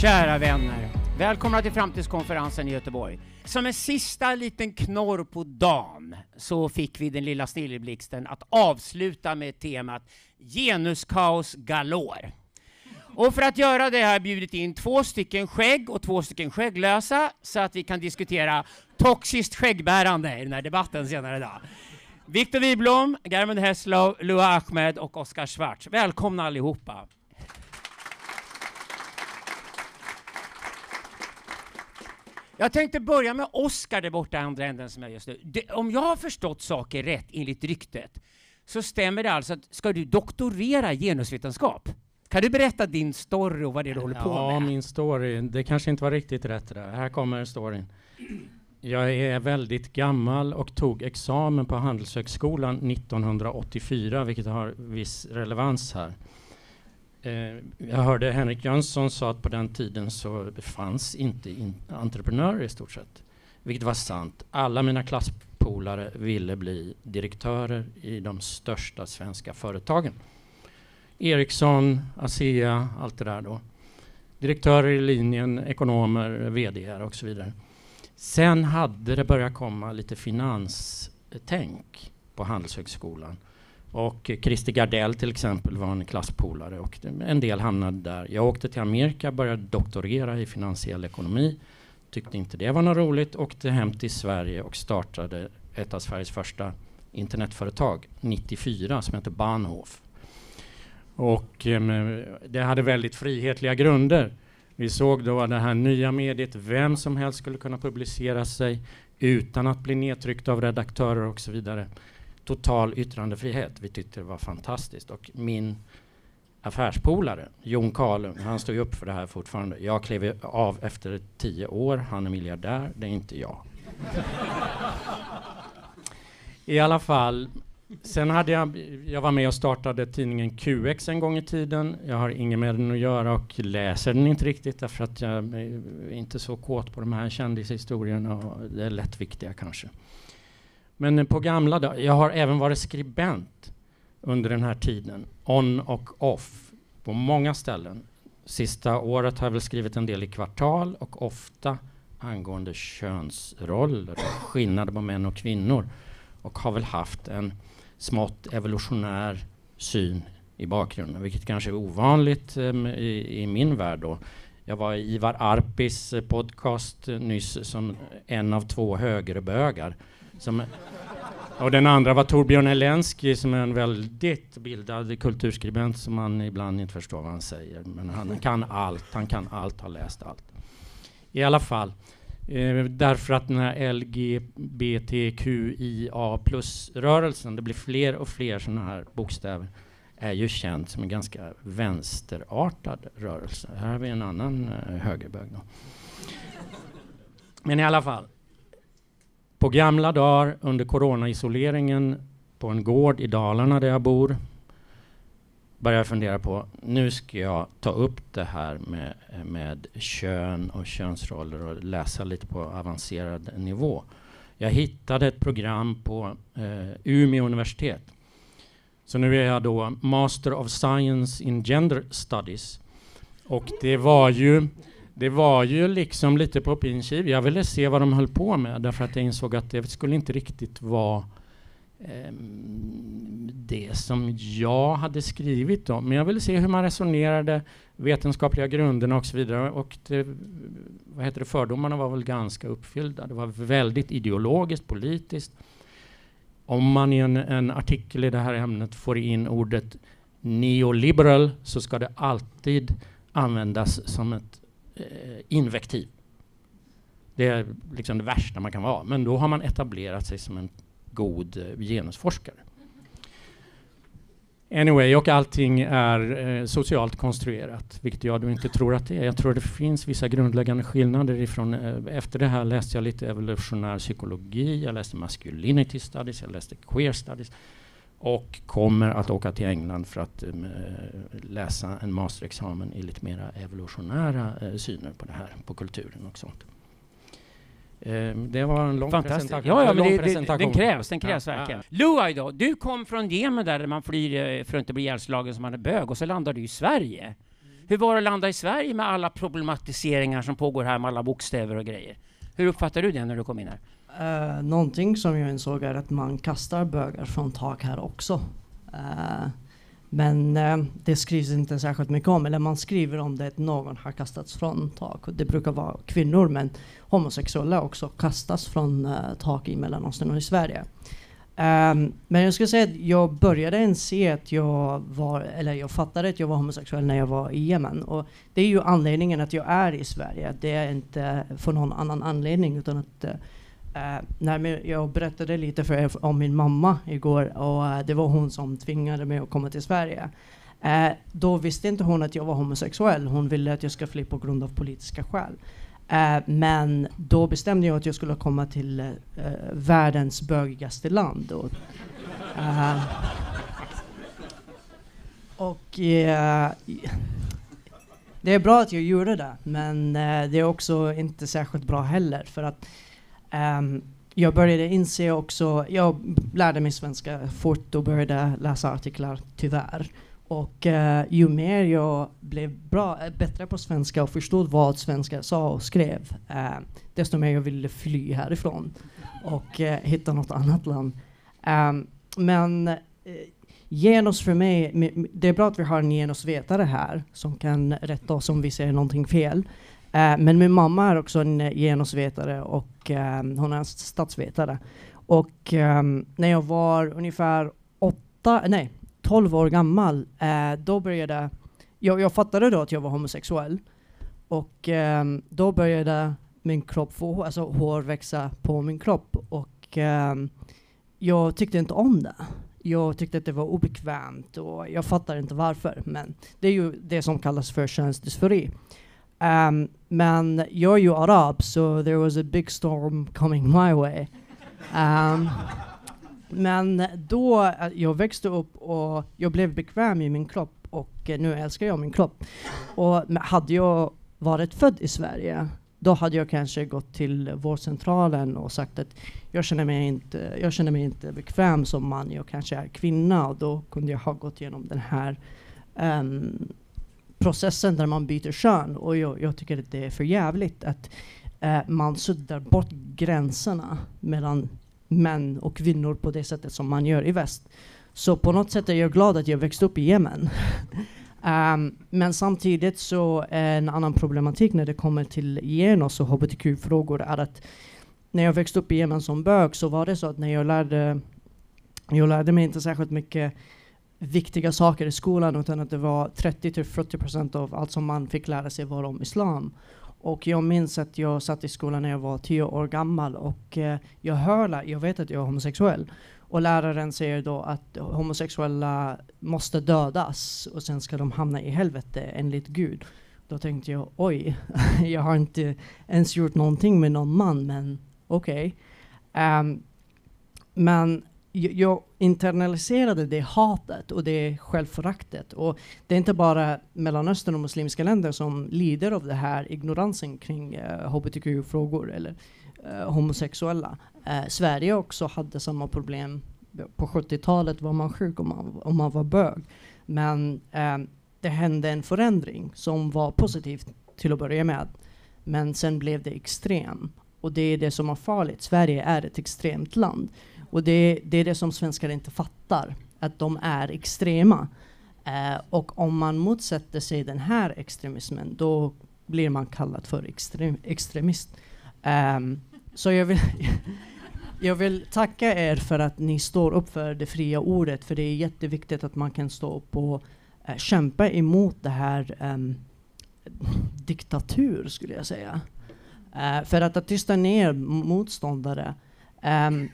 Kära vänner, välkomna till Framtidskonferensen i Göteborg. Som en sista liten knorr på dagen så fick vi den lilla snilleblixten att avsluta med temat genuskaos galore. Och för att göra det har jag bjudit in två stycken skägg och två stycken skägglösa så att vi kan diskutera toxiskt skäggbärande i den här debatten senare idag. Viktor Wiblom, Germund Heslow, Lua Ahmed och Oskar Schwarz. Välkomna allihopa. Jag tänkte börja med Oskar där borta i andra änden som är just nu. Det, om jag har förstått saker rätt enligt ryktet så stämmer det alltså att ska du doktorera genusvetenskap? Kan du berätta din story och vad det är du håller på med? Ja, min story. Det kanske inte var riktigt rätt det där. Här kommer storyn. Jag är väldigt gammal och tog examen på Handelshögskolan 1984, vilket har viss relevans här. Eh, jag hörde Henrik Jönsson sa att på den tiden så fanns inte in entreprenörer i stort sett. Vilket var sant. Alla mina klasspolare ville bli direktörer i de största svenska företagen. Ericsson, ASEA, allt det där då. Direktörer i linjen, ekonomer, VD och så vidare. Sen hade det börjat komma lite finanstänk på Handelshögskolan. Och Christer Gardell till exempel var en klasspolare och en del hamnade där. Jag åkte till Amerika, började doktorera i finansiell ekonomi. Tyckte inte det var något roligt. Åkte hem till Sverige och startade ett av Sveriges första internetföretag 94 som heter Bahnhof. Och eh, det hade väldigt frihetliga grunder. Vi såg då det här nya mediet, vem som helst skulle kunna publicera sig utan att bli nedtryckt av redaktörer och så vidare. Total yttrandefrihet. Vi tyckte det var fantastiskt. Och min affärspolare, Jon Karlung, han står ju upp för det här fortfarande. Jag klev av efter tio år. Han är miljardär, det är inte jag. I alla fall, Sen hade jag, jag var med och startade tidningen QX en gång i tiden. Jag har inget med den att göra och läser den inte riktigt därför att jag är inte så kåt på de här kändishistorierna och det är lättviktiga, kanske. Men på gamla dagar, jag har även varit skribent under den här tiden, on och off, på många ställen. Sista året har jag väl skrivit en del i Kvartal och ofta angående könsroller och skillnader på män och kvinnor och har väl haft en smått evolutionär syn i bakgrunden, vilket kanske är ovanligt um, i, i, min värld. Då. Jag var i Ivar Arpis eh, podcast nyss som en av två högerbögar. Som, och den andra var Torbjörn Elensky som är en väldigt bildad kulturskribent som man ibland inte förstår vad han säger. Men han kan allt, han kan allt, har läst allt. I alla fall, Eh, därför att den här LGBTQIA plus-rörelsen, det blir fler och fler sådana här bokstäver, är ju känd som en ganska vänsterartad rörelse. Här har vi en annan eh, högerbög. Då. Men i alla fall, på gamla dagar under coronaisoleringen på en gård i Dalarna där jag bor började jag fundera på, nu ska jag ta upp det här med, med kön och könsroller och läsa lite på avancerad nivå. Jag hittade ett program på eh, Umeå universitet. Så nu är jag då Master of Science in Gender Studies. Och det var ju, det var ju liksom lite på pin Jag ville se vad de höll på med därför att jag insåg att det skulle inte riktigt vara eh, det som jag hade skrivit om. Men jag ville se hur man resonerade, vetenskapliga grunderna och så vidare. Och det, vad heter det, fördomarna var väl ganska uppfyllda. Det var väldigt ideologiskt, politiskt. Om man i en, en artikel i det här ämnet får in ordet neoliberal så ska det alltid användas som ett Eh, invektiv. Det är liksom det värsta man kan vara. Men då har man etablerat sig som en god eh, genusforskare. Anyway, och allting är eh, socialt konstruerat, vilket jag då inte tror att det är. Jag tror det finns vissa grundläggande skillnader ifrån, eh, efter det här läste jag lite evolutionär psykologi, jag läste masculinity studies, jag läste queer studies och kommer att åka till England för att um, läsa en masterexamen i lite mera evolutionära uh, syner på det här, på kulturen och sånt. Ehm, det var en lång presentation. Ja, ja men det, det, den krävs, den krävs ja, verkligen. Ja. Luai då, du kom från Jemen där man flyr eh, för att inte bli ihjälslagen som man är bög och så landar du i Sverige. Hur var det att landa i Sverige med alla problematiseringar som pågår här med alla bokstäver och grejer? Hur uppfattar du det när du kom in här? Uh, någonting som jag insåg är att man kastar bögar från tak här också. Uh, men uh, det skrivs inte särskilt mycket om, eller man skriver om det att någon har kastats från tak. Det brukar vara kvinnor, men homosexuella också kastas från uh, tak i Mellanöstern och i Sverige. Um, men jag skulle säga att jag började inse att jag var, eller jag fattade att jag var homosexuell när jag var i Yemen. Och det är ju anledningen att jag är i Sverige. Det är inte för någon annan anledning utan att Eh, uh, när jag berättade lite för er om min mamma igår och uh, det var hon som tvingade mig att komma till Sverige. Uh, då visste inte hon att jag var homosexuell. Hon ville att jag skulle fly på grund av politiska skäl. Uh, men då bestämde jag att jag skulle komma till uh, världens bögigaste land. Och, uh, och det är bra att jag gjorde det, men det är också inte särskilt bra heller. För att um, jag började inse också, jag lärde mig svenska fort och började läsa artiklar, tyvärr. Och uh, ju mer jag blev bra, eh, bättre på svenska och förstod vad svenska sa och skrev, uh, desto mer jag ville fly härifrån och uh, hitta något annat land. Um, men genus för mig, det är bra att vi har en genusvetare här som kan rätta oss om vi säger någonting fel. Eh, men min mamma är också en eh, genusvetare och um, hon är en statsvetare. Och um, när jag var ungefär åtta, nej 12 år gammal, då började jag, jag fattade då att jag var homosexuell. Och då började min kropp få alltså hår växa på min kropp. Och jag tyckte inte om det. Jag tyckte att det var obekvämt och jag fattar inte varför. Men det är ju det som kallas för könsdysfori. Um, men jag är ju arab, så there was a big storm coming my way. Um, men då, eh, jag växte upp och jag blev bekväm i min kropp och nu älskar jag min kropp. Och hade jag varit född i Sverige, då hade jag kanske gått till vårdcentralen och sagt att jag känner mig inte, jag känner mig inte bekväm som man, jag kanske är kvinna och då kunde jag ha gått igenom den här um, processen där man byter kön. Och jag, jag tycker att det är för jävligt att eh, man suddar bort gränserna mellan män och kvinnor på det sättet som man gör i väst. Så på något sätt är jag glad att jag växte upp i Yemen. um, ehm, men samtidigt så är en annan problematik när det kommer till genus och hbtq-frågor är att när jag växte upp i Yemen som bög så var det så att när jag lärde, jag lärde mig inte särskilt mycket viktiga saker i skolan utan att det var 30-40% av allt som man fick lära sig var om islam. Och jag minns att jag satt i skolan när jag var tio år gammal och eh, jag hör, jag vet att jag är homosexuell. Och läraren säger då att homosexuella måste dödas och sen ska de hamna i helvete enligt Gud. Då tänkte jag oj, jag har inte ens gjort någonting med någon man men okej. Okay. Um, men jag internaliserade det hatet och det självföraktet. Och det är inte bara Mellanöstern och muslimska länder som lider av det här ignoransen kring eh, hbtq-frågor eller eh, homosexuella. Eh, Sverige också hade samma problem. På 70-talet var man sjuk om man, om man var bög. Men eh, det hände en förändring som var positiv till att börja med. Men sen blev det extrem. Och det är det som är farligt. Sverige är ett extremt land. Och det, det är det som svenskar inte fattar, att de är extrema. Eh, och om man motsätter sig den här extremismen, då blir man kallad för extrem, extremist. Um, så jag vill, jag vill tacka er för att ni står upp för det fria ordet, för det är jätteviktigt att man kan stå upp och eh, kämpa emot det här um, diktatur, skulle jag säga. Uh, för att, att tysta ner motståndare um,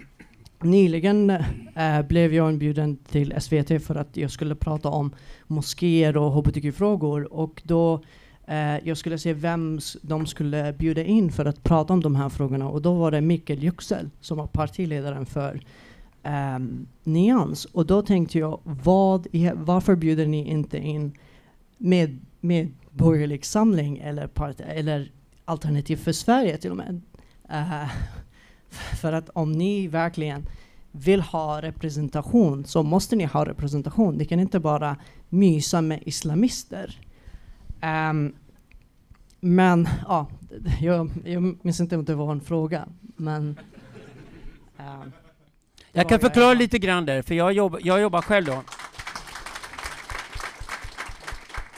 Nyligen äh, blev jag inbjuden till SVT för att jag skulle prata om moskéer och hbtq-frågor och då äh, jag skulle se vem de skulle bjuda in för att prata om de här frågorna. Och då var det Mikael Yüksel som var partiledaren för ähm, Nyans. Och då tänkte jag vad är, varför bjuder ni inte in med, med borgerlig samling eller, part, eller Alternativ för Sverige till och med? Uh, för att om ni verkligen vill ha representation så måste ni ha representation. Ni kan inte bara mysa med islamister. Ehm, men ja, jag, jag minns inte om det var en fråga. Men, det Jag kan förklara lite grann där, för jag, jobb, jag jobbar själv då.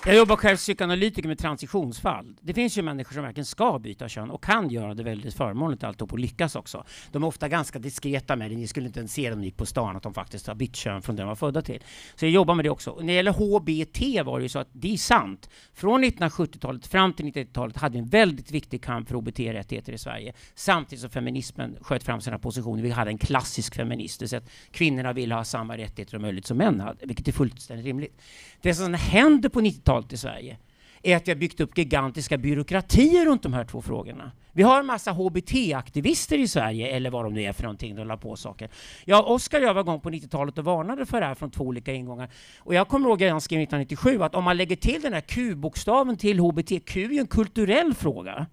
Jag jobbar själv som psykoanalytiker med transitionsfall. Det finns ju människor som verkligen ska byta kön och kan göra det väldigt förmånligt alltihop och lyckas också. De är ofta ganska diskreta med det. Ni skulle inte ens se dem gick på stan att de faktiskt har bytt kön från det de var födda till. Så jag jobbar med det också. Och när det gäller HBT var det ju så att det är sant. Från 1970-talet fram till 90-talet hade vi en väldigt viktig kamp för HBT-rättigheter i Sverige. Samtidigt som feminismen sköt fram sina positioner. Vi hade en klassisk feminism, det vill säga att kvinnorna ville ha samma rättigheter och möjligheter som män hade, vilket är fullständigt rimligt. Det som händer på 90-talet i Sverige är att vi har byggt upp gigantiska byråkratier runt de här två frågorna. Vi har en massa HBT-aktivister i Sverige, eller vad de nu är för någonting, de la på saker. Ja, Oskar och jag var igång på 90-talet och varnade för det här från två olika ingångar. Och jag kommer ihåg att jag skrev 1997 att om man lägger till den här Q-bokstaven till HBT, Q är ju en kulturell fråga.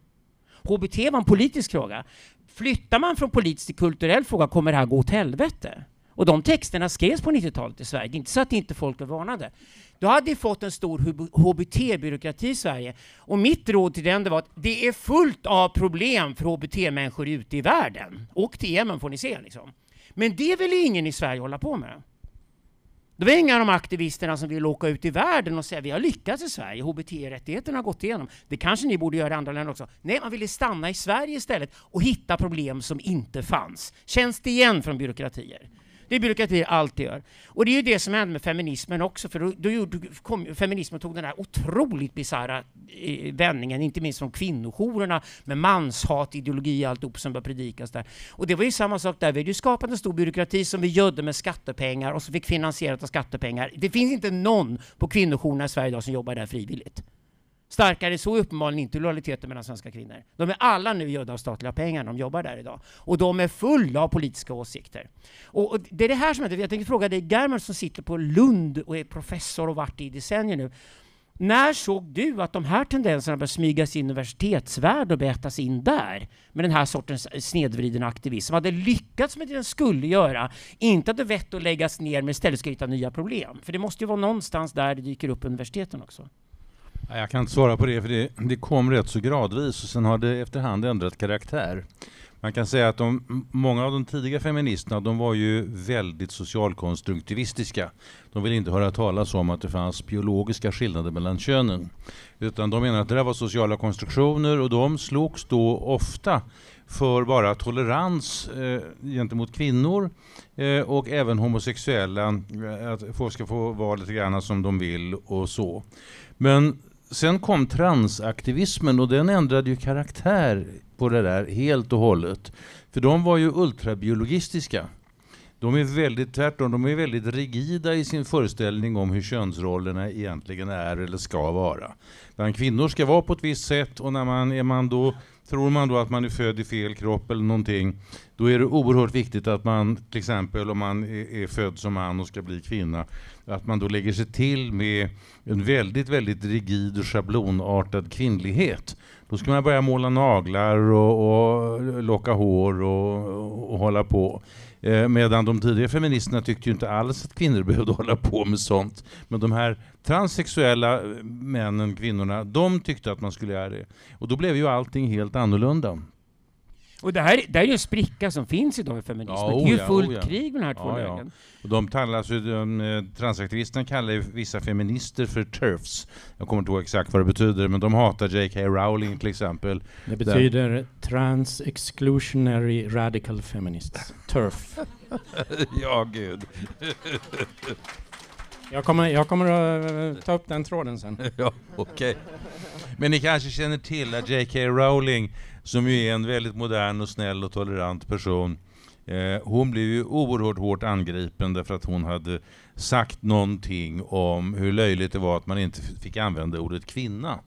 HBT var en politisk fråga. Flyttar man från politisk till kulturell fråga kommer det här gå åt helvete. Och de texterna skrevs på 90-talet i Sverige. Det är inte så att inte folk var varnade. Då hade vi fått en stor HBT-byråkrati i Sverige. Och mitt råd till den det var att det är fullt av problem för HBT-människor ute i världen. Och till Yemen får ni se liksom. Men det vill ingen i Sverige hålla på med. Det var inga av de aktivisterna som vill åka ut i världen och säga vi har lyckats i Sverige, HBT-rättigheterna har gått igenom. Det kanske ni borde göra i andra länder också. Nej, man ville stanna i Sverige istället och hitta problem som inte fanns. Känns det igen från byråkratier? Det är byråkrati alltid gör. Och det är ju det som hände med feminismen också, för då, då gjorde, kom, feminismen tog den här otroligt bisarra eh, vändningen, inte minst från kvinnojourerna med manshat, ideologi och alltihop som började predikas där. Och det var ju samma sak där, vi hade ju skapat en stor byråkrati som vi gödde med skattepengar och som fick finansierat av skattepengar. Det finns inte någon på kvinnojourerna i Sverige idag som jobbar där frivilligt. Starkare så är uppenbarligen inte lojaliteten mellan svenska kvinnor. De är alla nu gödda av statliga pengar när de jobbar där idag. Och de är fulla av politiska åsikter. Och, och det är det här som jag, jag tänkte fråga dig, Germer som sitter på Lund och är professor och varit i decennier nu. När såg du att de här tendenserna började smygas in i universitetsvärlden och betas in där? Med den här sortens snedvriden aktivism som hade lyckats med det den skulle göra. Inte hade vett att läggas ner men istället ska hitta nya problem. För det måste ju vara någonstans där det dyker upp universiteten också. Jag kan inte svara på det, för det, det kom rätt så gradvis och sen har det efterhand ändrat karaktär. Man kan säga att de, många av de tidiga feministerna de var ju väldigt socialkonstruktivistiska. De ville inte höra talas om att det fanns biologiska skillnader mellan könen. Utan de menade att det där var sociala konstruktioner och de slogs då ofta för bara tolerans eh, gentemot kvinnor eh, och även homosexuella, eh, att folk ska få vara lite grann som de vill och så. Men sen kom transaktivismen och den ändrade ju karaktär på det där helt och hållet. För de var ju ultrabiologistiska. De är väldigt, tvärtom, de är väldigt rigida i sin föreställning om hur könsrollerna egentligen är eller ska vara. Utan kvinnor ska vara på ett visst sätt och när man är man då, tror man då att man är född i fel kropp eller någonting, då är det oerhört viktigt att man, till exempel om man är, är född som man och ska bli kvinna, att man då lägger sig till med en väldigt, väldigt rigid och schablonartad kvinnlighet. Då ska man börja måla naglar och, och locka hår och, och hålla på. Eh, medan de tidiga feministerna tyckte ju inte alls att kvinnor behövde hålla på med sånt. Men de här transsexuella eh, männen, kvinnorna, de tyckte att man skulle göra det. Och då blev ju allting helt annorlunda. Och det här, det här är ju en spricka som finns idag i feminismen. Ja, det är ju oh ja, fullt oh ja. krig med de här två Ja, ja. lägren. Och de kallas ju, de, eh, transaktivisterna kallar ju vissa feminister för TERFs. Jag kommer inte ihåg exakt vad det betyder, men de hatar J.K. Rowling till exempel. Det betyder Trans Exclusionary Radical Feminists. TERF. ja, gud. Jag kommer, jag kommer att eh, ta upp den tråden sen. ja, okej. Men ni kanske känner till att J.K. Rowling, som ju är en väldigt modern och snäll och tolerant person, eh, hon blev ju oerhört hårt angripen därför att hon hade sagt någonting om hur löjligt det var att man inte fick använda ordet kvinna.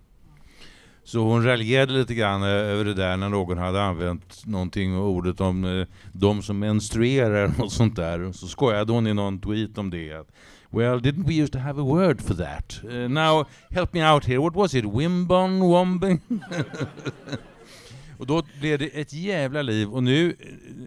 Så hon raljerade lite grann eh, över det där när någon hade använt någonting, ordet om eh, de som menstruerar och sånt där. Så skojade hon i någon tweet om det. Well, didn't we used to have a word for that? Uh, now, help me out here. What was it? Wimbon? Wombing? och då blev det ett jävla liv. Och nu,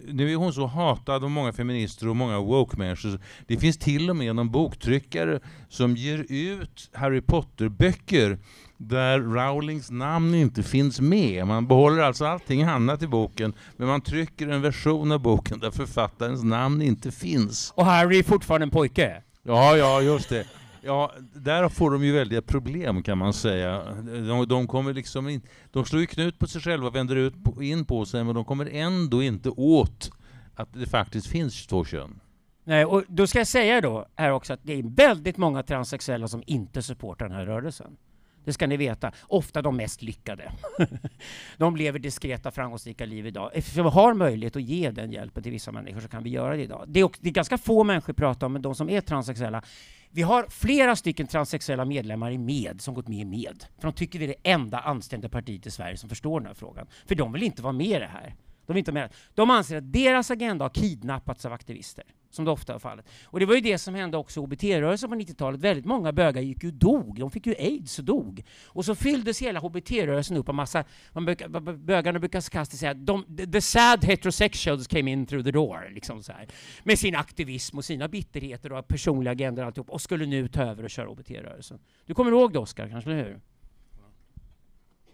nu är hon så hatad av många feminister och många woke-människor. Det finns till och med någon boktryckare som ger ut Harry Potter-böcker där Rowlings namn inte finns med. Man behåller alltså allting annat i boken, men man trycker en version av boken där författarens namn inte finns. Och Harry är fortfarande en pojke? Ja, ja, just det. Ja, där får de ju väldiga problem kan man säga. De, de kommer liksom in, de slår ju knut på sig själva, vänder ut in på sig, men de kommer ändå inte åt att det faktiskt finns två kön. Nej, och då ska jag säga då här också att det är väldigt många transsexuella som inte supportar den här rörelsen. Det ska ni veta. Ofta de mest lyckade. de lever diskreta, framgångsrika liv idag. Eftersom vi har möjlighet att ge den hjälpen till vissa människor så kan vi göra det idag. Det är, också, det är ganska få människor pratar om, men de som är transsexuella. Vi har flera stycken transsexuella medlemmar i MED som gått med i MED. För de tycker vi är det enda anständiga partiet i Sverige som förstår den här frågan. För de vill inte vara med i det här. De, vill inte med. de anser att deras agenda har kidnappats av aktivister som det ofta är fallet. Och det var ju det som hände också i HBT-rörelsen på 90-talet. Väldigt många bögar gick ju dog. De fick ju aids och dog. Och så fylldes hela HBT-rörelsen upp av massa, man brukar, bögarna brukar sarkastiskt säga de, the sad heterosexuals came in through the door, liksom så här. Med sin aktivism och sina bitterheter och personliga agendor och alltihop, och skulle nu ta över och köra HBT-rörelsen. Du kommer ihåg det Oskar, kanske, eller hur?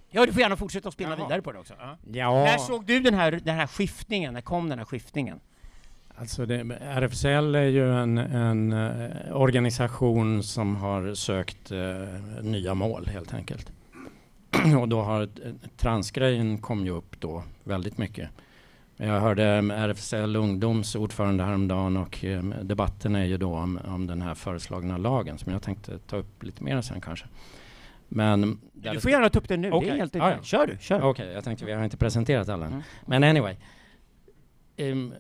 Ja, du får gärna fortsätta att spinna vidare på det också. Ja. När såg du den här, den här skiftningen? När kom den här skiftningen? Alltså det, RFSL är ju en, en uh, organisation som har sökt uh, nya mål helt enkelt. och då har transgrejen kom ju upp då väldigt mycket. Jag hörde RFSL Ungdoms ordförande häromdagen och um, debatten är ju då om, om den här föreslagna lagen som jag tänkte ta upp lite mer sen kanske. Men du får gärna ta upp det nu. Okay. Det är helt ah, ja. Kör du, kör. Okej, okay, jag tänkte vi har inte presenterat alla mm. Men anyway. Um,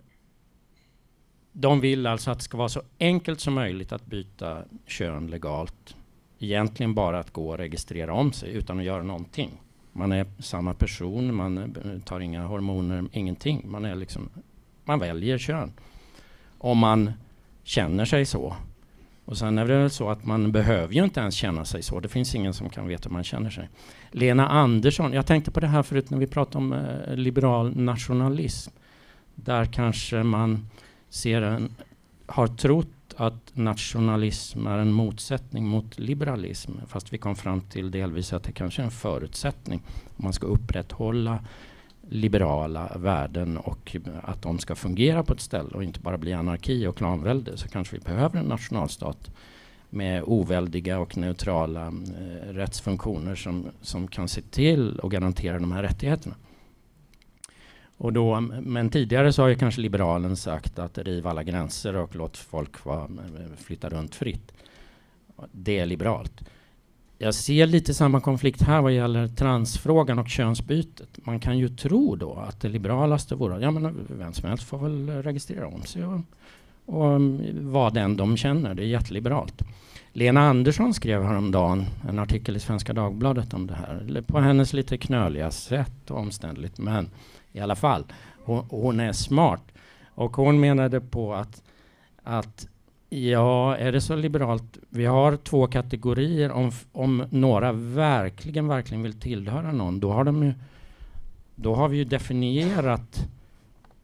de vill alltså att det ska vara så enkelt som möjligt att byta kön legalt. Egentligen bara att gå och registrera om sig utan att göra någonting. Man är samma person, man tar inga hormoner, ingenting. Man, är liksom, man väljer kön. Om man känner sig så. Och sen är det väl så att man behöver ju inte ens känna sig så. Det finns ingen som kan veta hur man känner sig. Lena Andersson, jag tänkte på det här förut när vi pratade om eh, liberal nationalism. Där kanske man ser en, har trott att nationalism är en motsättning mot liberalism. Fast vi kom fram till delvis att det kanske är en förutsättning. Om man ska upprätthålla liberala värden och att de ska fungera på ett ställe och inte bara bli anarki och klanvälde så kanske vi behöver en nationalstat med oväldiga och neutrala eh, rättsfunktioner som, som kan se till och garantera de här rättigheterna. Och då, men tidigare så har ju kanske liberalen sagt att riv alla gränser och låt folk va, flytta runt fritt. Det är liberalt. Jag ser lite samma konflikt här vad gäller transfrågan och könsbytet. Man kan ju tro då att det liberalaste vore, ja men vem som helst får väl registrera om sig och, och mm, vara den de känner. Det är jätteliberalt. Lena Andersson skrev häromdagen en artikel i Svenska Dagbladet om det här. På hennes lite knöliga sätt och omständligt, men i alla fall. Hon, hon är smart. Och hon menade på att, att Ja, är det så liberalt? Vi har två kategorier. Om, om några verkligen, verkligen vill tillhöra någon, då har, de ju, då har vi ju definierat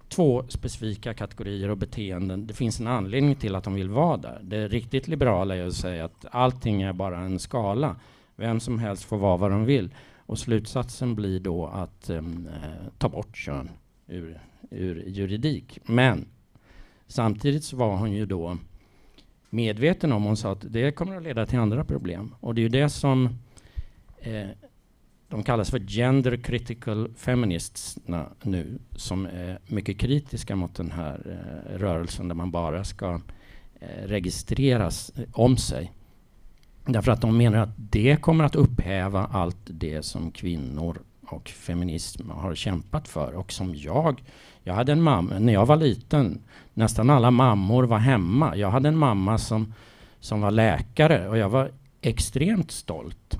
två specifika kategorier och beteenden. Det finns en anledning till att de vill vara där. Det riktigt liberala är att säga att allting är bara en skala. Vem som helst får vara vad de vill. Och slutsatsen blir då att eh, ta bort kön ur, ur juridik. Men samtidigt så var hon ju då medveten om. Hon sa att det kommer att leda till andra problem. Och det är ju det som eh, de kallas för gender critical feminists nu, som är mycket kritiska mot den här eh, rörelsen där man bara ska eh, registreras om sig. Därför att de menar att det kommer att upphäva allt det som kvinnor och feminism har kämpat för och som jag jag hade en mamma, när jag var liten, nästan alla mammor var hemma. Jag hade en mamma som, som var läkare och jag var extremt stolt.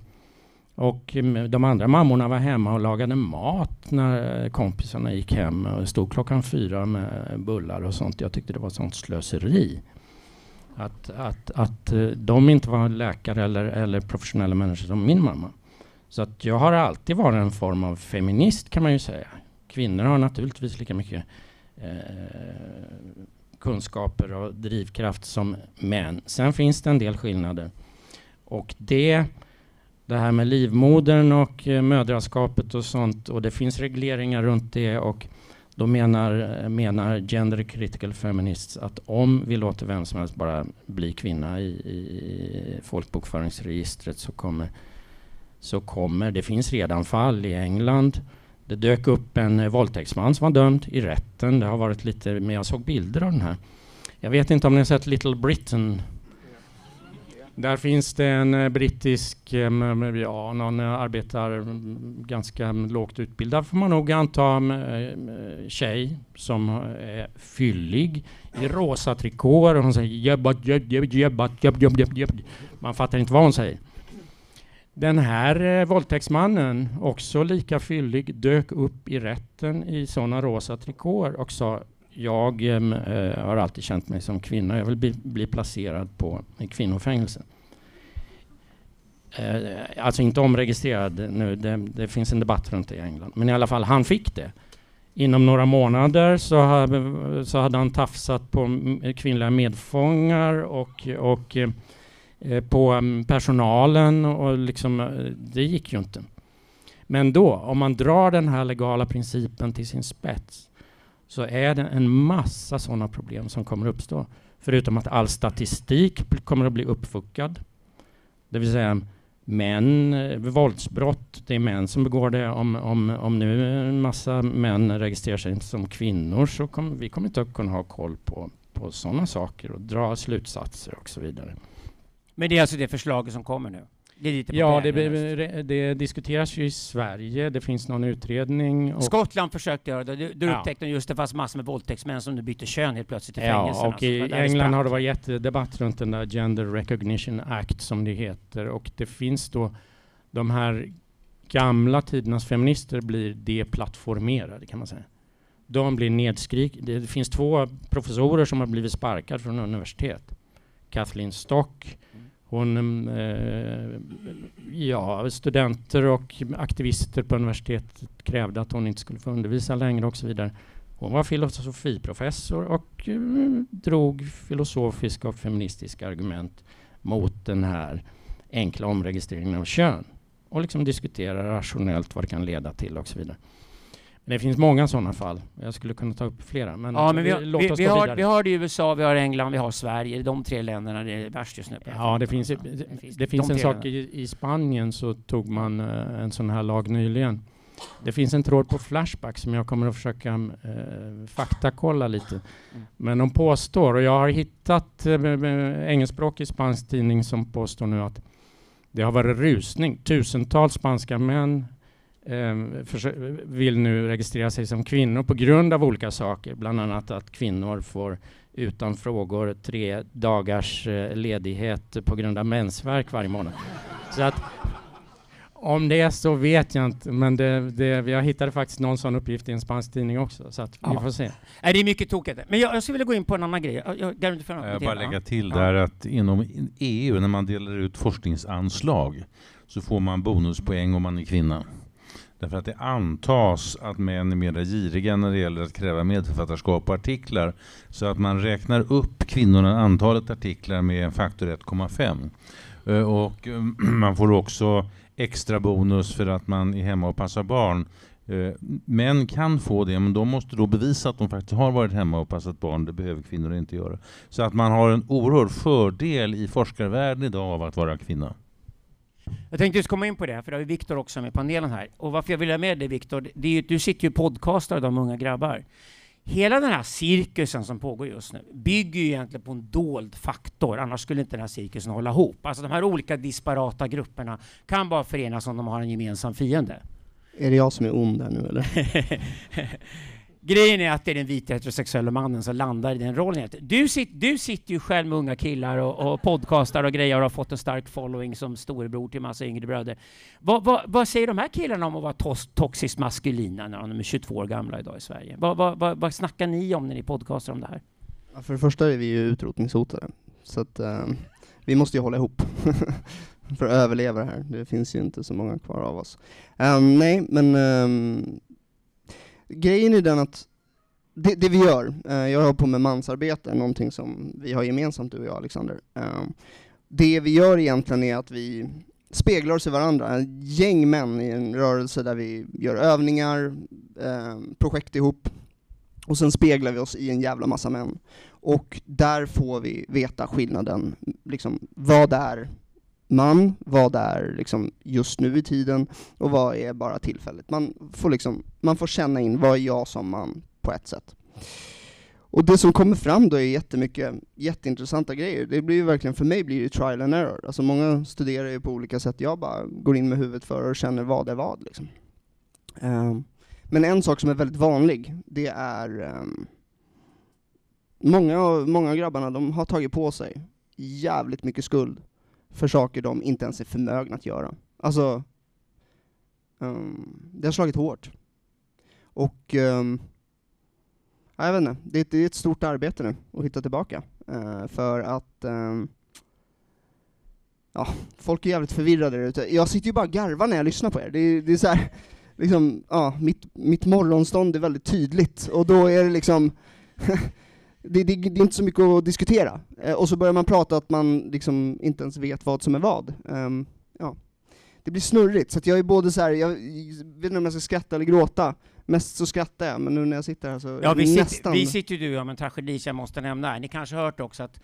Och mm, de andra mammorna var hemma och lagade mat när kompisarna gick hem. Och stod klockan fyra med bullar och sånt. Jag tyckte det var sånt slöseri. Att, att, att eh, de inte var läkare eller, eller professionella människor som min mamma. Så att jag har alltid varit en form av feminist kan man ju säga. Kvinnor har naturligtvis lika mycket eh, kunskaper och drivkraft som män. Sen finns det en del skillnader. Och det det här med livmodern och eh, mödraskapet och sånt och det finns regleringar runt det och då menar, menar gender critical feminists att om vi låter vem som helst bara bli kvinna i, i folkbokföringsregistret så kommer, så kommer, det finns redan fall i England. Det dök upp en våldtäktsman som var dömd i rätten. Det har varit lite, men jag såg bilder av den här. Jag vet inte om ni har sett Little Britain där finns det en eh, brittisk, eh, ja, någon eh, arbetar mm, ganska mm, lågt utbildad får man nog anta, tjej som är fyllig i rosa trikåer och hon säger jebbat, jebbat, jebbat, jebbat, jebbat. Man fattar inte vad hon säger. Den här våldtäktsmannen, också lika fyllig, dök upp i rätten i sådana rosa trikåer och sa jag ehm, eh, har alltid känt mig som kvinna. Jag vill bli, bli placerad på kvinnofängelse. Eh, alltså inte omregistrerad nu, det, det, finns en debatt runt det i England. Men i alla fall, han fick det. Inom några månader så hade, så hade han tafsat på kvinnliga medfångar och, och eh, på ehm, personalen och liksom, eh, det gick ju inte. Men då, om man drar den här legala principen till sin spets så är det en massa sådana problem som kommer uppstå. Förutom att all statistik kommer att bli uppfuckad. Det vill säga män, eh, våldsbrott, det är män som begår det. Om, om, om nu en massa män registrerar sig som kvinnor så kommer vi kommer inte att kunna ha koll på, på sådana saker och dra slutsatser och så vidare. Men det är alltså det förslaget som kommer nu? Ja, det, det, diskuteras ju i Sverige. Det finns någon utredning. Skottland försökte göra det. Du, ja. upptäckte just det fanns massor med våldtäktsmän som nu bytte kön helt plötsligt i ja, fängelserna. och i England har det varit jättedebatt runt den där Gender Recognition Act som det heter. Och det finns då de här gamla tidernas feminister blir deplattformerade kan man säga. De blir nedskrik. Det finns två professorer som har blivit sparkade från universitet. Kathleen Stock hon, eh, ja, studenter och aktivister på universitetet krävde att hon inte skulle få undervisa längre och så vidare. Hon var filosofiprofessor och eh, drog filosofiska och feministiska argument mot den här enkla omregistreringen av kön och liksom diskutera rationellt vad det kan leda till och så vidare. Det finns många sådana fall. Jag skulle kunna ta upp flera. Men, ja, men vi, vi, vi, vi har, vi har det i USA, vi har England, vi har Sverige. De tre länderna det är värst just nu. Ja, det finns, det, det finns en sak i, i, Spanien så tog man uh, en sån här lag nyligen. Det finns en tråd på Flashback som jag kommer att försöka uh, faktakolla lite. Mm. Men de påstår, och jag har hittat uh, engelskspråkig spansk tidning som påstår nu att det har varit rusning. Tusentals spanska män vill nu registrera sig som kvinnor på grund av olika saker, bland annat att kvinnor får utan frågor tre dagars eh, ledighet på grund av mensvärk varje månad. Så att om det är så vet jag inte, men det, det, jag hittade faktiskt någon sån uppgift i en spansk tidning också, så att ja. vi får se. Nej, det är mycket tokigt. Men jag, jag skulle vilja gå in på en annan grej. Jag, jag, jag, jag bara lägga till ja. där att inom EU, när man delar ut forskningsanslag, så får man bonuspoäng om man är kvinna. Därför att det antas att män är mer giriga när det gäller att kräva medförfattarskap och artiklar. Så att man räknar upp kvinnorna antalet artiklar med en faktor 1,5. Eh, och eh, man får också extra bonus för att man är hemma och passar barn. Eh, män kan få det, men de måste då bevisa att de faktiskt har varit hemma och passat barn. Det behöver kvinnor inte göra. Så att man har en oerhörd fördel i forskarvärlden idag av att vara kvinna. Jag tänkte just komma in på det, för det har vi Viktor också med i panelen här. Och varför jag vill ha med dig Viktor, det är ju, du sitter ju och podcastar de unga grabbar. Hela den här cirkusen som pågår just nu bygger ju egentligen på en dold faktor, annars skulle inte den här cirkusen hålla ihop. Alltså de här olika disparata grupperna kan bara förenas om de har en gemensam fiende. Är det jag som är ond här nu eller? Grejen är att det är den vita heterosexuella mannen som landar i den rollen. Du, sit, du sitter ju själv med unga killar och, och podcastar och grejer och har fått en stark following som storebror till massa yngre bröder. Vad, vad, vad säger de här killarna om att vara tos, toxiskt maskulina när de är 22 år gamla idag i Sverige? Vad, vad, vad, vad snackar ni om när ni podcastar om det här? Ja, för det första är vi ju utrotningshotade, så att uh, vi måste ju hålla ihop för att överleva det här. Det finns ju inte så många kvar av oss. Um, nej, men um, grejen är den att det, det vi gör, eh, jag håller på med mansarbete, någonting som vi har gemensamt du och jag Alexander. Eh, det vi gör egentligen är att vi speglar oss i varandra, ett gäng män i en rörelse där vi gör övningar, eh, projekt ihop, och sen speglar vi oss i en jävla massa män. Och där får vi veta skillnaden, liksom, vad är man, vad är liksom just nu i tiden, och vad är bara tillfälligt. Man får, liksom, man får känna in, vad är jag som man, på ett sätt. Och det som kommer fram då är jättemycket jätteintressanta grejer. Det blir ju verkligen, för mig blir det trial and error. Alltså många studerar ju på olika sätt, jag bara går in med huvudet för och känner vad är vad liksom. Um, men en sak som är väldigt vanlig, det är um, många, många av grabbarna, de har tagit på sig jävligt mycket skuld för saker de inte ens är förmögna att göra. Alltså, um, det har slagit hårt. Och um, jag vet inte, det är, ett, det är ett stort arbete nu att hitta tillbaka. Uh, för att um, ja, folk är jävligt förvirrade där ute. Jag sitter ju bara och garvar när jag lyssnar på er. Det det är så här, liksom, ja, mitt, mitt morgonstånd är väldigt tydligt, och då är det liksom det, det, det, är inte så mycket att diskutera. Eh, och så börjar man prata att man liksom inte ens vet vad som är vad. Um, ja. Det blir snurrigt, så jag är både så här, jag vet inte om jag ska skratta eller gråta. Mest så skrattar jag, men nu när jag sitter här så ja, vi nästan... Sitter, vi sitter ju du om en tragedi som jag måste nämna. Ni kanske har hört också att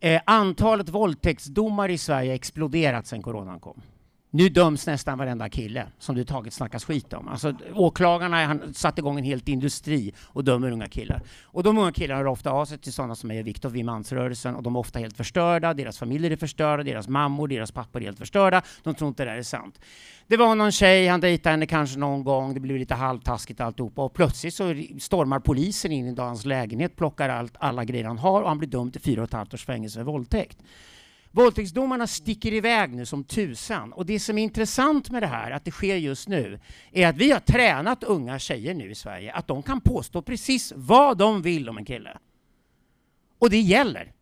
eh, antalet våldtäktsdomar i Sverige exploderat sedan coronan kom. Nu döms nästan varenda kille som du tagit snackas skit om. Alltså, åklagarna har satt igång en helt industri och dömer unga killar. Och de unga killarna hör ofta av sig till sådana som är Viktor vid mansrörelsen och de är ofta helt förstörda, deras familjer är förstörda, deras mammor, deras pappor är helt förstörda. De tror inte det där är sant. Det var någon tjej, han dejtade henne kanske någon gång, det blev lite halvtaskigt alltihopa och plötsligt så stormar polisen in i hans lägenhet, plockar allt, alla grejer han har och han blir dömd till fyra och ett halvt års fängelse för våldtäkt. Våldtäktsdomarna sticker iväg nu som tusan. Och det som är intressant med det här, att det sker just nu, är att vi har tränat unga tjejer nu i Sverige att de kan påstå precis vad de vill om en kille. Och det gäller.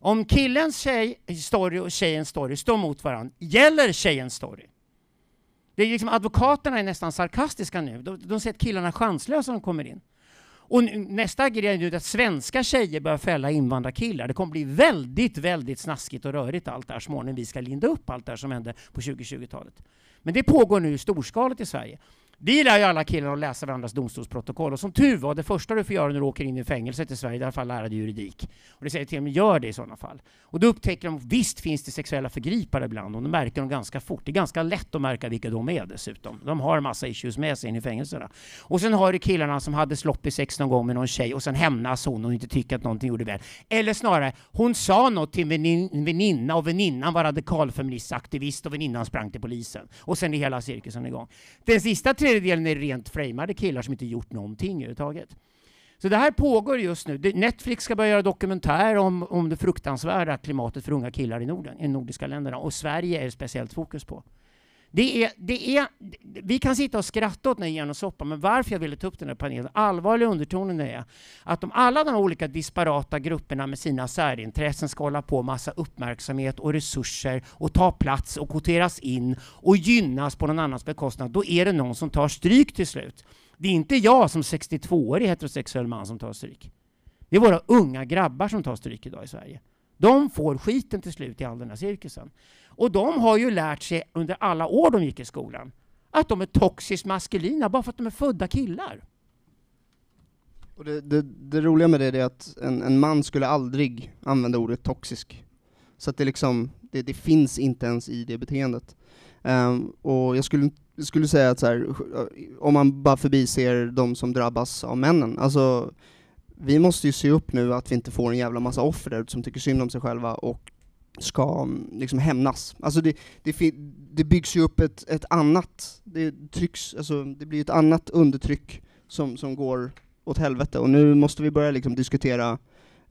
Om killens tjej, story och tjejens story står mot varandra, gäller tjejens story. Det är liksom, advokaterna är nästan sarkastiska nu. De, de säger att killarna är chanslösa när de kommer in. Och nästa grej är att svenska tjejer börjar fälla invandrarkillar. Det kommer bli väldigt, väldigt snaskigt och rörigt allt det här småningom. Vi ska linda upp allt det här som hände på 2020-talet. Men det pågår nu storskaligt i Sverige. Vi lär ju alla killar att läsa varandras domstolsprotokoll och som tur var, det första du får göra när du åker in i fängelset i Sverige, i alla fall lära dig juridik. Och det säger till dem, gör det i sådana fall. Och då upptäcker de, visst finns det sexuella förgripare ibland, och det märker de ganska fort. Det är ganska lätt att märka vilka de är dessutom. De har en massa issues med sig in i fängelserna. Och sen har du killarna som hade sloppy sex någon gång med någon tjej och sen hämnas hon och inte tycker att någonting gjorde väl. Eller snarare, hon sa något till en väninna och väninnan var radikalfeministaktivist och väninnan sprang till polisen. Och sen är hela cirkusen igång. Den sista tredjedelen är rent framade killar som inte gjort någonting överhuvudtaget. Så det här pågår just nu. Netflix ska börja göra dokumentär om, om det fruktansvärda klimatet för unga killar i Norden, i de nordiska länderna. Och Sverige är det speciellt fokus på. Det är, det är, vi kan sitta och skratta åt den här soppa, men varför jag ville ta upp den här panelen, allvarliga undertonen är att om alla de olika disparata grupperna med sina särintressen ska hålla på massa uppmärksamhet och resurser och ta plats och kvoteras in och gynnas på någon annans bekostnad, då är det någon som tar stryk till slut. Det är inte jag som 62-årig heterosexuell man som tar stryk. Det är våra unga grabbar som tar stryk idag i Sverige. De får skiten till slut i all den här cirkusen. Och de har ju lärt sig under alla år de gick i skolan att de är toxiskt maskulina bara för att de är födda killar. Och det, det, det roliga med det är att en, en, man skulle aldrig använda ordet toxisk. Så att det liksom, det, det finns inte ens i det beteendet. Um, och jag skulle, skulle säga att så här, om man bara förbiser de som drabbas av männen, alltså vi måste ju se upp nu att vi inte får en jävla massa offer där som tycker synd om sig själva och ska liksom hämnas. Alltså det, det, det byggs ju upp ett, ett annat, det trycks, alltså det blir ett annat undertryck som, som går åt helvete, och nu måste vi börja liksom diskutera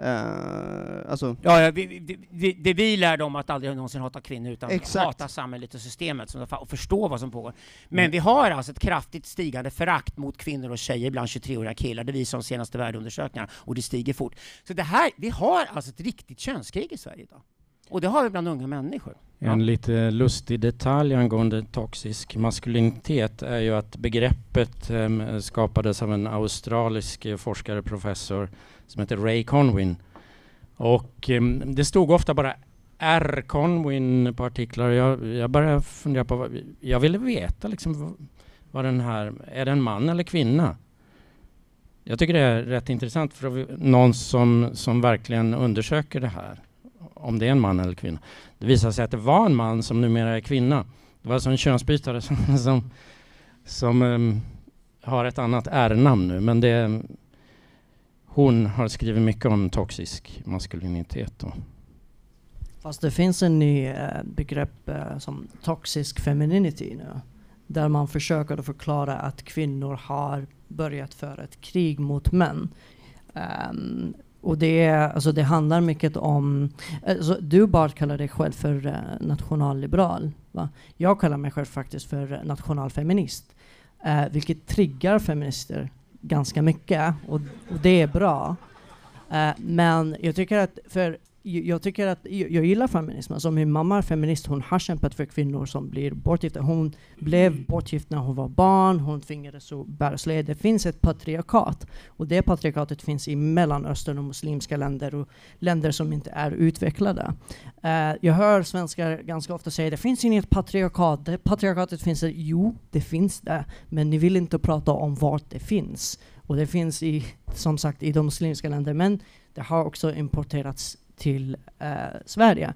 Uh, alltså. Ja, ja vi, vi, det vi lär dem att aldrig någonsin hata kvinnor utan Exakt. hata samhället och systemet och förstå vad som pågår. Men mm. vi har alltså ett kraftigt stigande förakt mot kvinnor och tjejer bland 23-åriga killar. Det visar de senaste värdeundersökningarna och det stiger fort. Så det här, vi har alltså ett riktigt könskrig i Sverige idag. Och det har vi bland unga människor. En lite lustig detalj angående toxisk maskulinitet är ju att begreppet eh, skapades av en australisk forskare, professor, som heter Ray Conwin. Och eh, det stod ofta bara R. Conwin på artiklar. Jag, jag började fundera på, vad, jag ville veta liksom vad den här, är det en man eller kvinna? Jag tycker det är rätt intressant för någon som, som verkligen undersöker det här, om det är en man eller kvinna. Det visade sig att det var en man som numera är kvinna. Det var alltså en könsbytare som, som, som um, har ett annat R-namn nu, men det, hon har skrivit mycket om toxisk maskulinitet. Då. Fast det finns en ny eh, begrepp eh, som toxisk femininity nu. Där man försöker att förklara att kvinnor har börjat föra ett krig mot män. Um, och det, alltså det handlar mycket om... Alltså du Bart kallar dig själv för eh, nationalliberal. Va? Jag kallar mig själv faktiskt för eh, nationalfeminist. Eh, vilket triggar feminister ganska mycket. Och, och det är bra. Eh, men jag tycker att för jag tycker att jag gillar feminism. Alltså min mamma är feminist. Hon har kämpat för kvinnor som blir bortgifta. Hon blev bortgift när hon var barn. Hon tvingades att bära slöja. Det finns ett patriarkat och det patriarkatet finns i Mellanöstern och muslimska länder och länder som inte är utvecklade. Uh, jag hör svenskar ganska ofta säga det finns inget patriarkat. Det patriarkatet finns det. Jo, det finns det, men ni vill inte prata om vart det finns. Och det finns i, som sagt i de muslimska länderna, men det har också importerats till eh, Sverige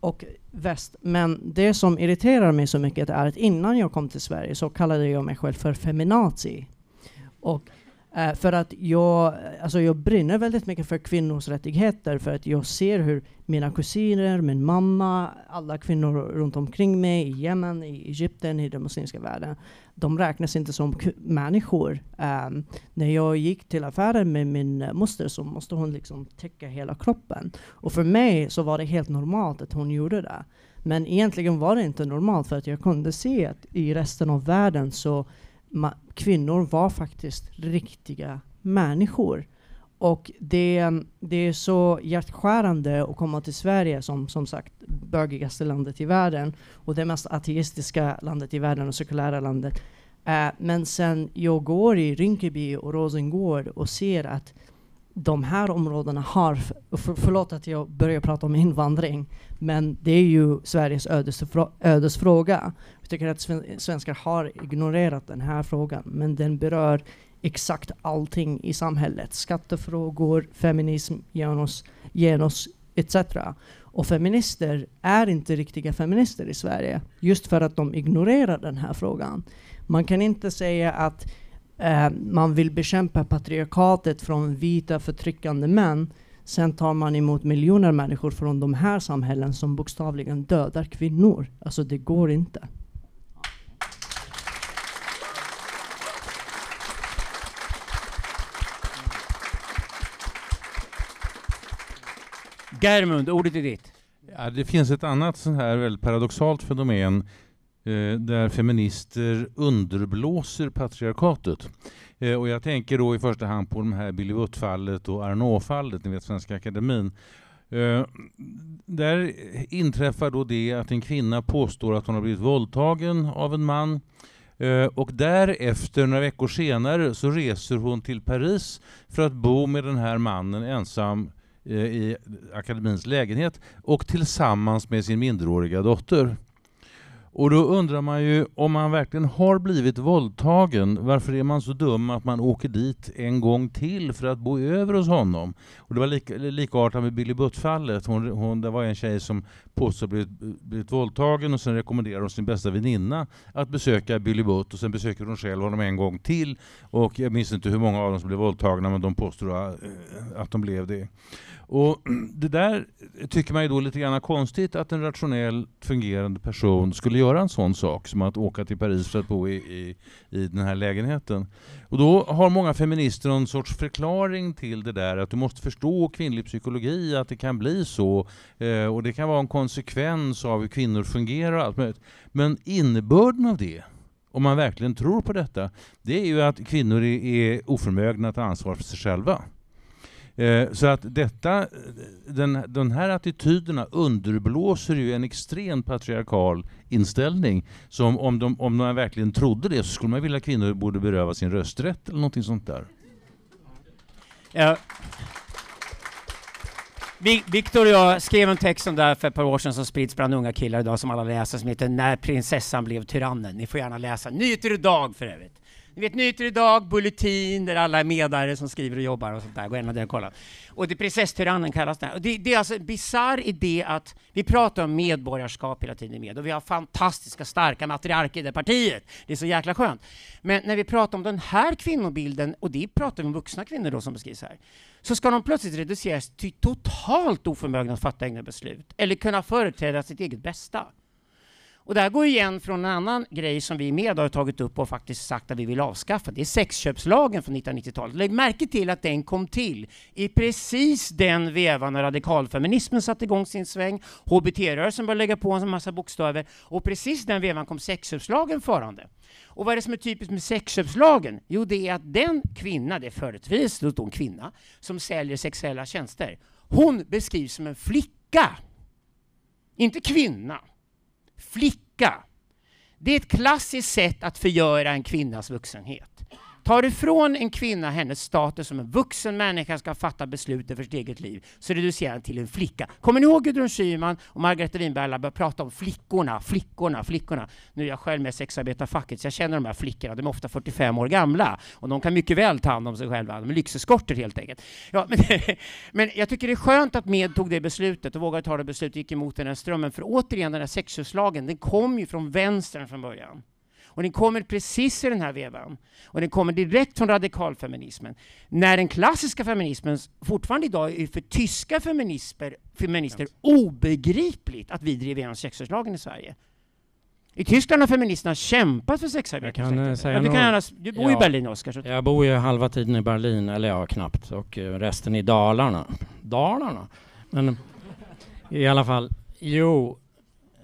och väst. Men det som irriterar mig så mycket är att innan jag kom till Sverige så kallade jag mig själv för feminazi. Och Uh, för att jag, alltså jag brinner väldigt mycket för kvinnors rättigheter för att jag ser hur mina kusiner, min mamma, alla kvinnor runt omkring mig i Jemen, i Egypten, i den muslimska världen, de räknas inte som människor. Um, när jag gick till affären med min moster så måste hon liksom täcka hela kroppen. Och för mig så var det helt normalt att hon gjorde det. Men egentligen var det inte normalt för att jag kunde se att i resten av världen så kvinnor var faktiskt riktiga människor. Och det, det är så hjärtskärande att komma till Sverige som som sagt bögigaste landet i världen och det mest ateistiska landet i världen och sekulära landet. Uh, men sen jag går i Rinkeby och Rosengård och ser att de här områdena har, för, förlåt att jag börjar prata om invandring, men det är ju Sveriges ödesfrå ödesfråga. Jag tycker att svenskar har ignorerat den här frågan, men den berör exakt allting i samhället. Skattefrågor, feminism, genus, genus etc. Och feminister är inte riktiga feminister i Sverige, just för att de ignorerar den här frågan. Man kan inte säga att eh, man vill bekämpa patriarkatet från vita förtryckande män. Sen tar man emot miljoner människor från de här samhällen som bokstavligen dödar kvinnor. Alltså det går inte. Germund, ordet är ditt. Ja, det finns ett annat sånt här väldigt paradoxalt fenomen Eh, där feminister underblåser patriarkatet. Eh, och jag tänker då i första hand på de här Billy Butt-fallet och Arnault-fallet, ni vet Svenska Akademin. Eh, där inträffar då det att en kvinna påstår att hon har blivit våldtagen av en man eh, och därefter, några veckor senare, så reser hon till Paris för att bo med den här mannen ensam Eh, i akademins lägenhet och tillsammans med sin minderåriga dotter. Och då undrar man ju om man verkligen har blivit våldtagen, varför är man så dum att man åker dit en gång till för att bo över hos honom? Och det var lika, likartat med Billy Butt-fallet. Hon, hon, det var en tjej som påstod blivit, blivit våldtagen och sen rekommenderar hon sin bästa väninna att besöka Billy Butt och sen besöker hon själv honom en gång till. Och jag minns inte hur många av dem som blev våldtagna men de påstår att eh, de blev det. Och det där tycker man ju då lite grann konstigt att en rationellt fungerande person skulle göra en sån sak som att åka till Paris för att bo i, i, i den här lägenheten. Och då har många feminister någon sorts förklaring till det där att du måste förstå kvinnlig psykologi, att det kan bli så eh, och det kan vara en konsekvens av hur kvinnor fungerar och allt möjligt. Men innebörden av det om man verkligen tror på detta, det är ju att kvinnor är oförmögna att ta ansvar för sig själva. Eh, så att detta, den, den här attityderna underblåser ju en extrem patriarkal inställning. Som om, de, om man verkligen trodde det så skulle man vilja att kvinnor borde beröva sin rösträtt eller någonting sånt där. Ja. Viktor och jag skrev en text om det här för ett par år sedan som sprids bland unga killar idag som alla läser som heter När prinsessan blev tyrannen. Ni får gärna läsa. Nyheter idag för övrigt. Ni vet Nyheter idag, Bulletin, där alla är medare som skriver och jobbar och sånt där. Gå gärna och kolla. Och det prinsesstyrannen kallas det. Och det, det är alltså en bisarr idé att vi pratar om medborgarskap hela tiden med och vi har fantastiska starka matriarker i det partiet. Det är så jäkla skönt. Men när vi pratar om den här kvinnobilden, och det pratar vi om vuxna kvinnor då som beskrivs här, så ska de plötsligt reduceras till totalt oförmögna att fatta egna beslut eller kunna företräda sitt eget bästa. Och det här går igen från en annan grej som vi med har tagit upp och faktiskt sagt att vi vill avskaffa. Det är sexköpslagen från 1990-talet. Lägg märke till att den kom till i precis den vevan när radikalfeminismen satte igång sin sväng, HBT-rörelsen började lägga på en massa bokstäver och precis den vevan kom sexköpslagen förande. Och vad är det som är typiskt med sexköpslagen? Jo, det är att den kvinna, det är företrädesvis en kvinna, som säljer sexuella tjänster, hon beskrivs som en flicka. Inte kvinna flicka. Det är ett klassiskt sätt att förgöra en kvinnas vuxenhet. Tar ifrån en kvinna hennes status som en vuxen människa ska fatta beslut över sitt eget liv, så reducerar den till en flicka. Kommer ni ihåg Gudrun Schyman och Margareta Winberg alla började prata om flickorna, flickorna, flickorna. Nu är jag själv med i sexarbetarfacket, så jag känner de här flickorna. De är ofta 45 år gamla och de kan mycket väl ta hand om sig själva. De är lyxeskorter helt enkelt. Ja, men, men jag tycker det är skönt att Med tog det beslutet och vågade ta det beslutet, gick emot den här strömmen. För återigen, den här sexköpslagen, den kom ju från vänstern från början. Och den kommer precis i den här vevan. Och den kommer direkt från radikalfeminismen. När den klassiska feminismen fortfarande idag är för tyska feminister, feminister obegripligt att vi driver igenom sexköpslagen i Sverige. I Tyskland har feministerna kämpat för sexarbete. Jag kan eh, säga du, kan gärna, du bor ja, i Berlin, Oskar. Jag bor ju halva tiden i Berlin, eller ja, knappt, och eh, resten i Dalarna. Dalarna? Men i alla fall, jo,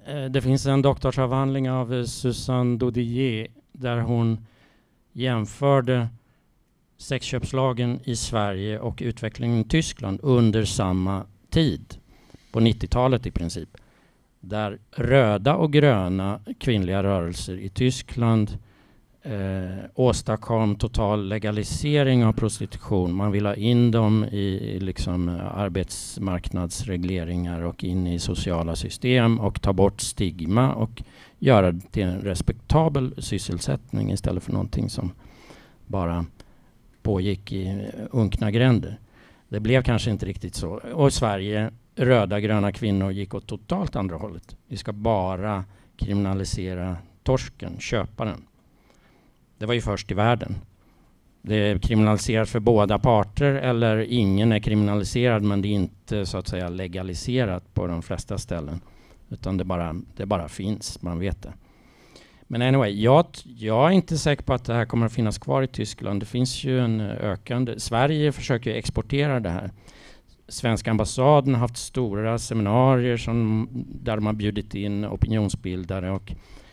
Eh, det finns en doktorsavhandling av Susanne Dodier där hon jämförde sexköpslagen i Sverige och utvecklingen i Tyskland under samma tid, på 90-talet i princip. Där röda och gröna kvinnliga rörelser i Tyskland eh, åstadkom total legalisering av prostitution. Man vill ha in dem i liksom, eh, arbetsmarknadsregleringar och in i sociala system och ta bort stigma och göra det till en respektabel sysselsättning istället för någonting som bara pågick i eh, unkna gränder. Det blev kanske inte riktigt så. Och i Sverige, röda gröna kvinnor gick åt totalt andra hållet. Vi ska bara kriminalisera torsken, köparen. Det var ju först i världen. Det är kriminaliserat för båda parter eller ingen är kriminaliserad men det är inte så att säga legaliserat på de flesta ställen. Utan det bara, det bara finns, man vet det. Men anyway, jag, jag är inte säker på att det här kommer att finnas kvar i Tyskland. Det finns ju en ökande... Sverige försöker exportera det här. Svenska ambassaden har haft stora seminarier som, där de har bjudit in opinionsbildare och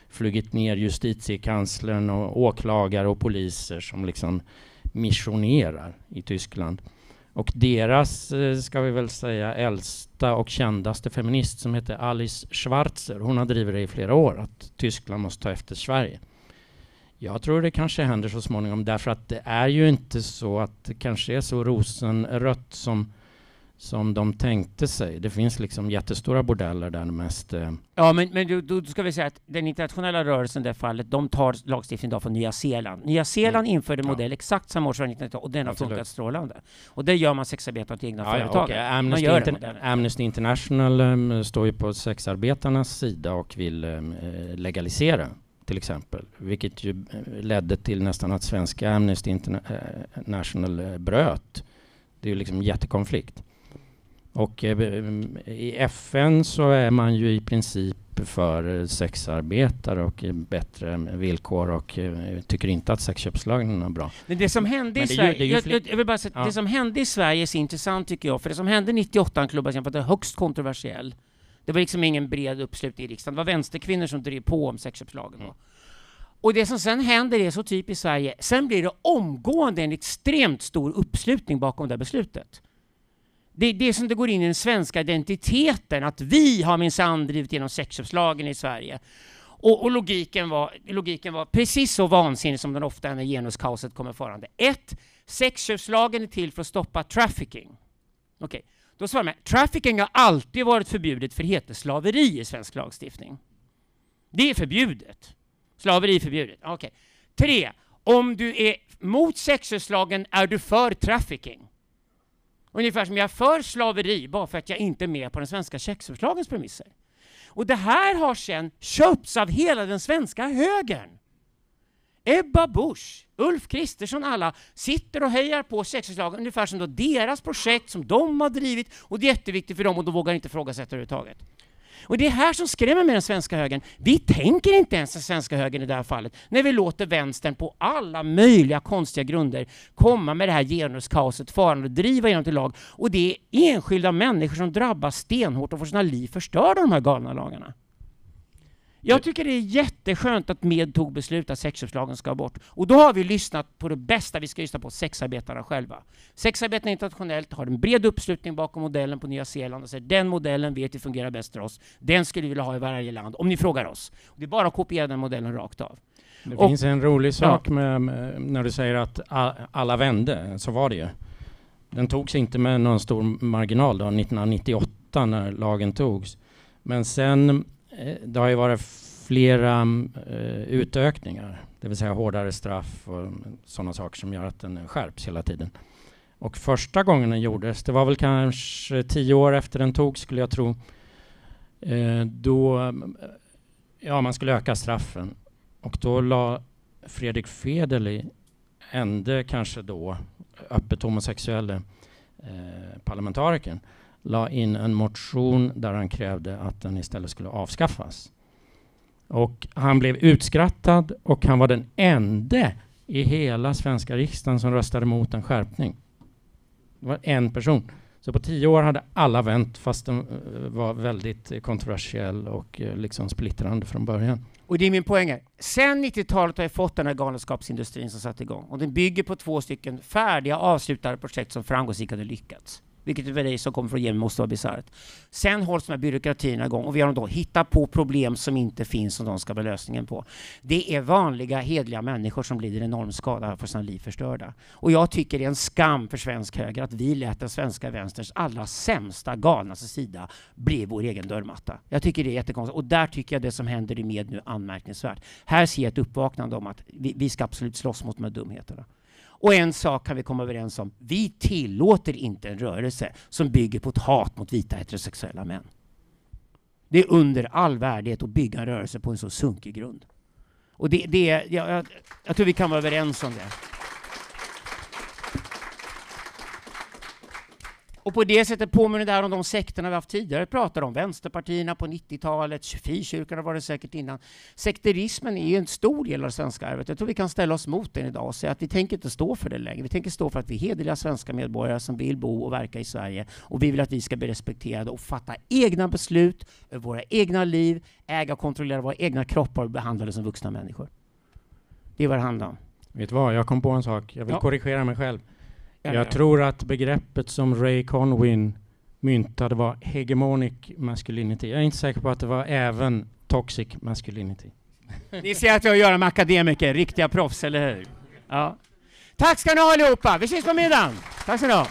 flugit ner justitiekanslern och åklagare och poliser som liksom missionerar i Tyskland. Och deras, eh, ska vi väl säga, äldsta och kändaste feminist som heter Alice Schwarzer, hon har drivit det i flera år, att Tyskland måste ta efter Sverige. Jag tror det kanske händer så småningom därför att det är ju inte så att det kanske är så rosenrött som som de tänkte sig. Det finns liksom jättestora bordeller där mest... Eh... Ja, men, men då, då, ska vi säga att den internationella rörelsen i det fallet, de tar lagstiftning idag från Nya Zeeland. Nya Zeeland mm. införde en modell ja. exakt samma år som 1990 och den har funkat strålande. Och det gör man sexarbetare till egna ja, företag. Ja, Amnesty, Inter Amnesty International um, står ju på sexarbetarnas sida och vill um, legalisera till exempel, vilket ju ledde till nästan att svenska Amnesty International bröt. Det är ju liksom jättekonflikt. Och eh, i FN så är man ju i princip för sexarbetare och bättre villkor och eh, tycker inte att sexköpslagen är bra. Men det som hände i Sverige, jag, jag, vill bara säga, ja. det som hände i Sverige är så intressant tycker jag, för det som hände 98 klubbar var högst kontroversiell. Det var liksom ingen bred uppslutning i riksdagen. Det var vänsterkvinnor som drev på om sexköpslagen. Mm. Och det som sen händer är så typiskt Sverige. Sen blir det omgående en extremt stor uppslutning bakom det beslutet. Det, det är som det går in i den svenska identiteten, att vi har minsann drivit igenom sexköpslagen i Sverige. Och, och, logiken, var, logiken var precis så vansinnig som den ofta är när genuskaoset kommer förande. Ett, sexköpslagen är till för att stoppa trafficking. Okej, okay. Då svarar man, trafficking har alltid varit förbjudet för det heter slaveri i svensk lagstiftning. Det är förbjudet. Slaveri är förbjudet. Okej. Okay. Tre, om du är mot sexköpslagen är du för trafficking. Ungefär som jag är för slaveri bara för att jag inte är med på den svenska sexköpslagens premisser. Och det här har sedan köpts av hela den svenska högern. Ebba Busch, Ulf Kristersson, alla sitter och hejar på sexköpslagen ungefär som då deras projekt som de har drivit och det är jätteviktigt för dem och de vågar inte ifrågasätta överhuvudtaget. Och det är här som skrämmer med den svenska högern. Vi tänker inte ens den svenska högern i det här fallet, när vi låter vänstern på alla möjliga konstiga grunder komma med det här genuskaoset, farande och driva igenom till lag. Och det är enskilda människor som drabbas stenhårt och får sina liv förstörda av de här galna lagarna. Jag tycker det är jätteskönt att med tog beslut att sexköpslagen ska bort. Och då har vi lyssnat på det bästa vi ska lyssna på, sexarbetarna själva. Sexarbetarna internationellt har en bred uppslutning bakom modellen på Nya Zeeland och säger den modellen vet vi fungerar bäst för oss. Den skulle vi vilja ha i varje land, om ni frågar oss. Det är bara att kopiera den modellen rakt av. Det och, finns en rolig sak ja. med, med, när du säger att alla vände, så var det ju. Den togs inte med någon stor marginal då, 1998 när lagen togs. Men sen Eh, det har ju varit flera mm, eh, utökningar, det vill säga hårdare straff och mm, sådana saker som gör att den skärps hela tiden. Och första gången den gjordes, det var väl kanske tio år efter den togs, skulle jag tro, eh, då mm, ja, man skulle öka straffen. Och då la Fredrik Federley, ände kanske då öppet homosexuelle eh, parlamentarikern, la in en motion där han krävde att den istället skulle avskaffas. Och han blev utskrattad och han var den enda i hela svenska riksdagen som röstade mot en skärpning. Det var en person. Så på tio år hade alla vänt fast den eh, var väldigt eh, kontroversiell och eh, liksom splittrande från början. Och det är min poäng här. Sen 90-talet har jag fått den här galenskapsindustrin som satt igång och den bygger på två stycken färdiga avslutade projekt som framgångsrikt hade lyckats vilket för dig som kommer från Jemen måste vara bisarrt. Sen hålls de här byråkratierna igång och vi har då hittat på problem som inte finns som de ska vara lösningen på. Det är vanliga hedliga människor som blir enorm skada för sina liv förstörda. Och jag tycker det är en skam för svensk höger att vi lät den svenska vänsterns allra sämsta, galnaste sida bli vår egen dörrmatta. Jag tycker det är jättekonstigt och där tycker jag det som händer i med nu anmärkningsvärt. Här ser jag ett uppvaknande om att vi, vi ska absolut slåss mot de här dumheterna. Och en sak kan vi komma överens om. Vi tillåter inte en rörelse som bygger på ett hat mot vita heterosexuella män. Det är under all värdighet att bygga en rörelse på en så sunkig grund. Och det, det jag, jag, jag tror vi kan vara överens om det. Och på det sättet påminner det här om de sekterna vi haft tidigare pratat om. Vänsterpartierna på 90-talet, frikyrkorna var det säkert innan. Sekterismen är en stor del av det svenska arvet. Jag tror vi kan ställa oss mot den idag och säga att vi tänker inte stå för det längre. Vi tänker stå för att vi är hederliga svenska medborgare som vill bo och verka i Sverige. Och vi vill att vi ska bli respekterade och fatta egna beslut över våra egna liv, äga och kontrollera våra egna kroppar och behandla det som vuxna människor. Det är vad det handlar om. Vet du vad, jag kom på en sak. Jag vill ja. korrigera mig själv. Jag tror att begreppet som Ray Conwin myntade var hegemonic masculinity. Jag är inte säker på att det var även toxic masculinity. Ni ser att jag att göra med akademiker, riktiga proffs, eller hur? Ja. Tack ska ni ha allihopa! Vi ses på middagen! Tack ska ni ha!